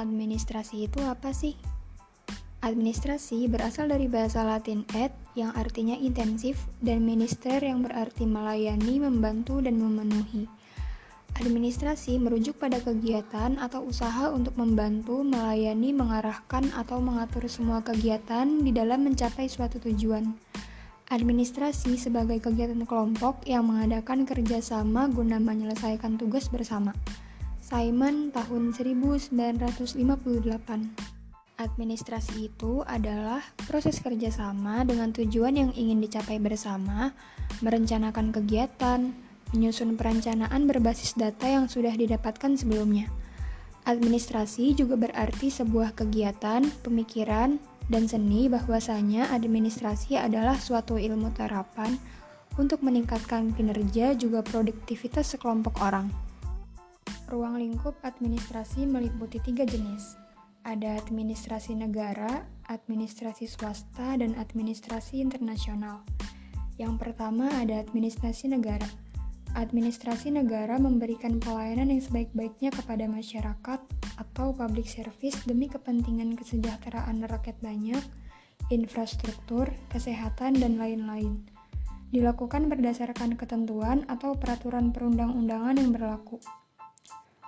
Administrasi itu apa sih? Administrasi berasal dari bahasa Latin ad yang artinya intensif dan minister yang berarti melayani, membantu, dan memenuhi. Administrasi merujuk pada kegiatan atau usaha untuk membantu, melayani, mengarahkan, atau mengatur semua kegiatan di dalam mencapai suatu tujuan. Administrasi sebagai kegiatan kelompok yang mengadakan kerjasama guna menyelesaikan tugas bersama. Simon tahun 1958 Administrasi itu adalah proses kerjasama dengan tujuan yang ingin dicapai bersama, merencanakan kegiatan, menyusun perencanaan berbasis data yang sudah didapatkan sebelumnya. Administrasi juga berarti sebuah kegiatan, pemikiran, dan seni bahwasanya administrasi adalah suatu ilmu terapan untuk meningkatkan kinerja juga produktivitas sekelompok orang. Ruang lingkup administrasi meliputi tiga jenis. Ada administrasi negara, administrasi swasta, dan administrasi internasional. Yang pertama ada administrasi negara. Administrasi negara memberikan pelayanan yang sebaik-baiknya kepada masyarakat atau public service demi kepentingan kesejahteraan rakyat banyak, infrastruktur, kesehatan, dan lain-lain. Dilakukan berdasarkan ketentuan atau peraturan perundang-undangan yang berlaku.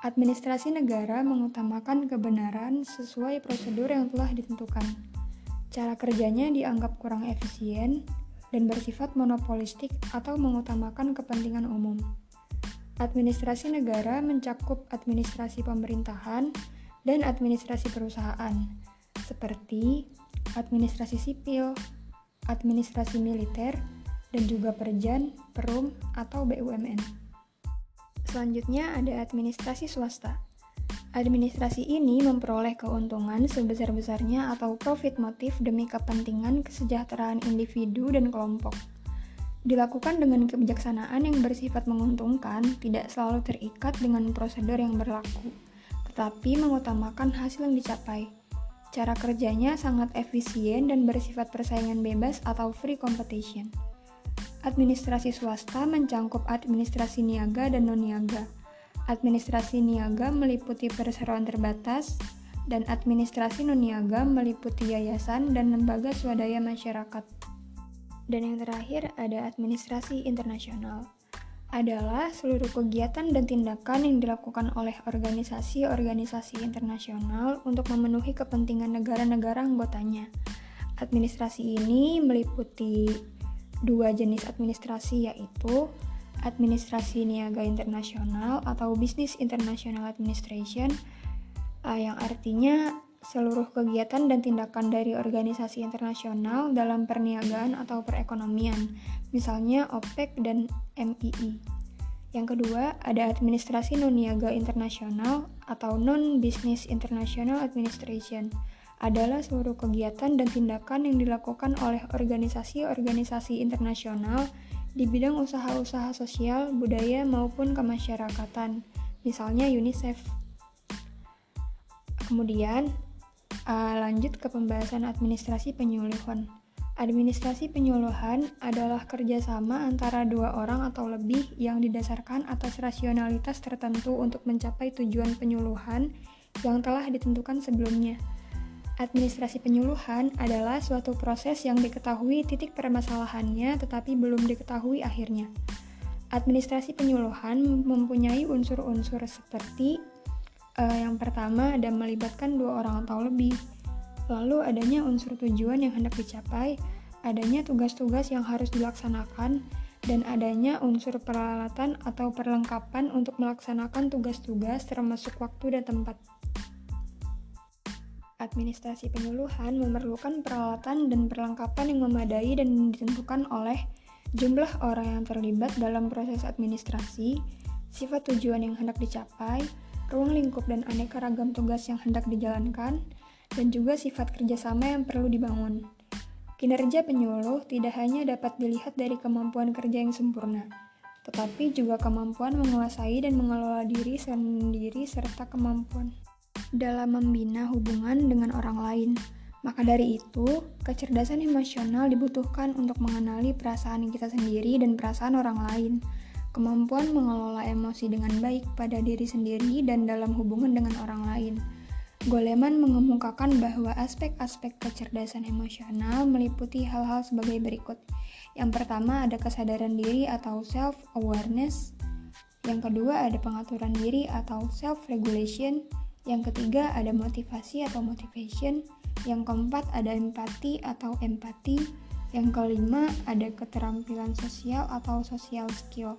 Administrasi negara mengutamakan kebenaran sesuai prosedur yang telah ditentukan. Cara kerjanya dianggap kurang efisien dan bersifat monopolistik atau mengutamakan kepentingan umum. Administrasi negara mencakup administrasi pemerintahan dan administrasi perusahaan, seperti administrasi sipil, administrasi militer, dan juga perjan, perum, atau BUMN. Selanjutnya ada administrasi swasta. Administrasi ini memperoleh keuntungan sebesar-besarnya atau profit motif demi kepentingan kesejahteraan individu dan kelompok. Dilakukan dengan kebijaksanaan yang bersifat menguntungkan, tidak selalu terikat dengan prosedur yang berlaku, tetapi mengutamakan hasil yang dicapai. Cara kerjanya sangat efisien dan bersifat persaingan bebas atau free competition. Administrasi swasta mencangkup administrasi niaga dan non-niaga. Administrasi niaga meliputi perseroan terbatas, dan administrasi non-niaga meliputi yayasan dan lembaga swadaya masyarakat. Dan yang terakhir ada administrasi internasional. Adalah seluruh kegiatan dan tindakan yang dilakukan oleh organisasi-organisasi internasional untuk memenuhi kepentingan negara-negara anggotanya. Administrasi ini meliputi dua jenis administrasi yaitu administrasi niaga internasional atau business international administration uh, yang artinya seluruh kegiatan dan tindakan dari organisasi internasional dalam perniagaan atau perekonomian, misalnya OPEC dan MII. Yang kedua, ada administrasi non-niaga internasional atau non-business international administration adalah seluruh kegiatan dan tindakan yang dilakukan oleh organisasi-organisasi internasional di bidang usaha-usaha sosial, budaya, maupun kemasyarakatan, misalnya UNICEF. Kemudian, uh, lanjut ke pembahasan administrasi penyuluhan. Administrasi penyuluhan adalah kerjasama antara dua orang atau lebih yang didasarkan atas rasionalitas tertentu untuk mencapai tujuan penyuluhan yang telah ditentukan sebelumnya. Administrasi penyuluhan adalah suatu proses yang diketahui titik permasalahannya tetapi belum diketahui akhirnya. Administrasi penyuluhan mempunyai unsur-unsur seperti uh, yang pertama ada melibatkan dua orang atau lebih. Lalu adanya unsur tujuan yang hendak dicapai, adanya tugas-tugas yang harus dilaksanakan, dan adanya unsur peralatan atau perlengkapan untuk melaksanakan tugas-tugas termasuk waktu dan tempat. Administrasi penyuluhan memerlukan peralatan dan perlengkapan yang memadai dan ditentukan oleh jumlah orang yang terlibat dalam proses administrasi, sifat tujuan yang hendak dicapai, ruang lingkup dan aneka ragam tugas yang hendak dijalankan, dan juga sifat kerjasama yang perlu dibangun. Kinerja penyuluh tidak hanya dapat dilihat dari kemampuan kerja yang sempurna, tetapi juga kemampuan menguasai dan mengelola diri sendiri serta kemampuan dalam membina hubungan dengan orang lain. Maka dari itu, kecerdasan emosional dibutuhkan untuk mengenali perasaan kita sendiri dan perasaan orang lain. Kemampuan mengelola emosi dengan baik pada diri sendiri dan dalam hubungan dengan orang lain. Goleman mengemukakan bahwa aspek-aspek kecerdasan emosional meliputi hal-hal sebagai berikut. Yang pertama ada kesadaran diri atau self-awareness. Yang kedua ada pengaturan diri atau self-regulation. Yang ketiga ada motivasi atau motivation. Yang keempat ada empati atau empati. Yang kelima ada keterampilan sosial atau social skill.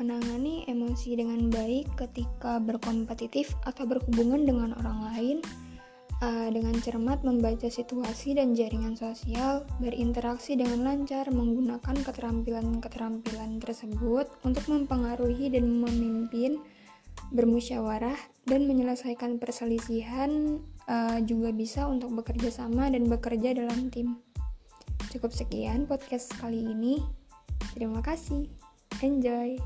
Menangani emosi dengan baik ketika berkompetitif atau berhubungan dengan orang lain uh, dengan cermat membaca situasi dan jaringan sosial, berinteraksi dengan lancar menggunakan keterampilan-keterampilan tersebut untuk mempengaruhi dan memimpin, bermusyawarah dan menyelesaikan perselisihan uh, juga bisa untuk bekerja sama dan bekerja dalam tim. Cukup sekian podcast kali ini. Terima kasih. Enjoy.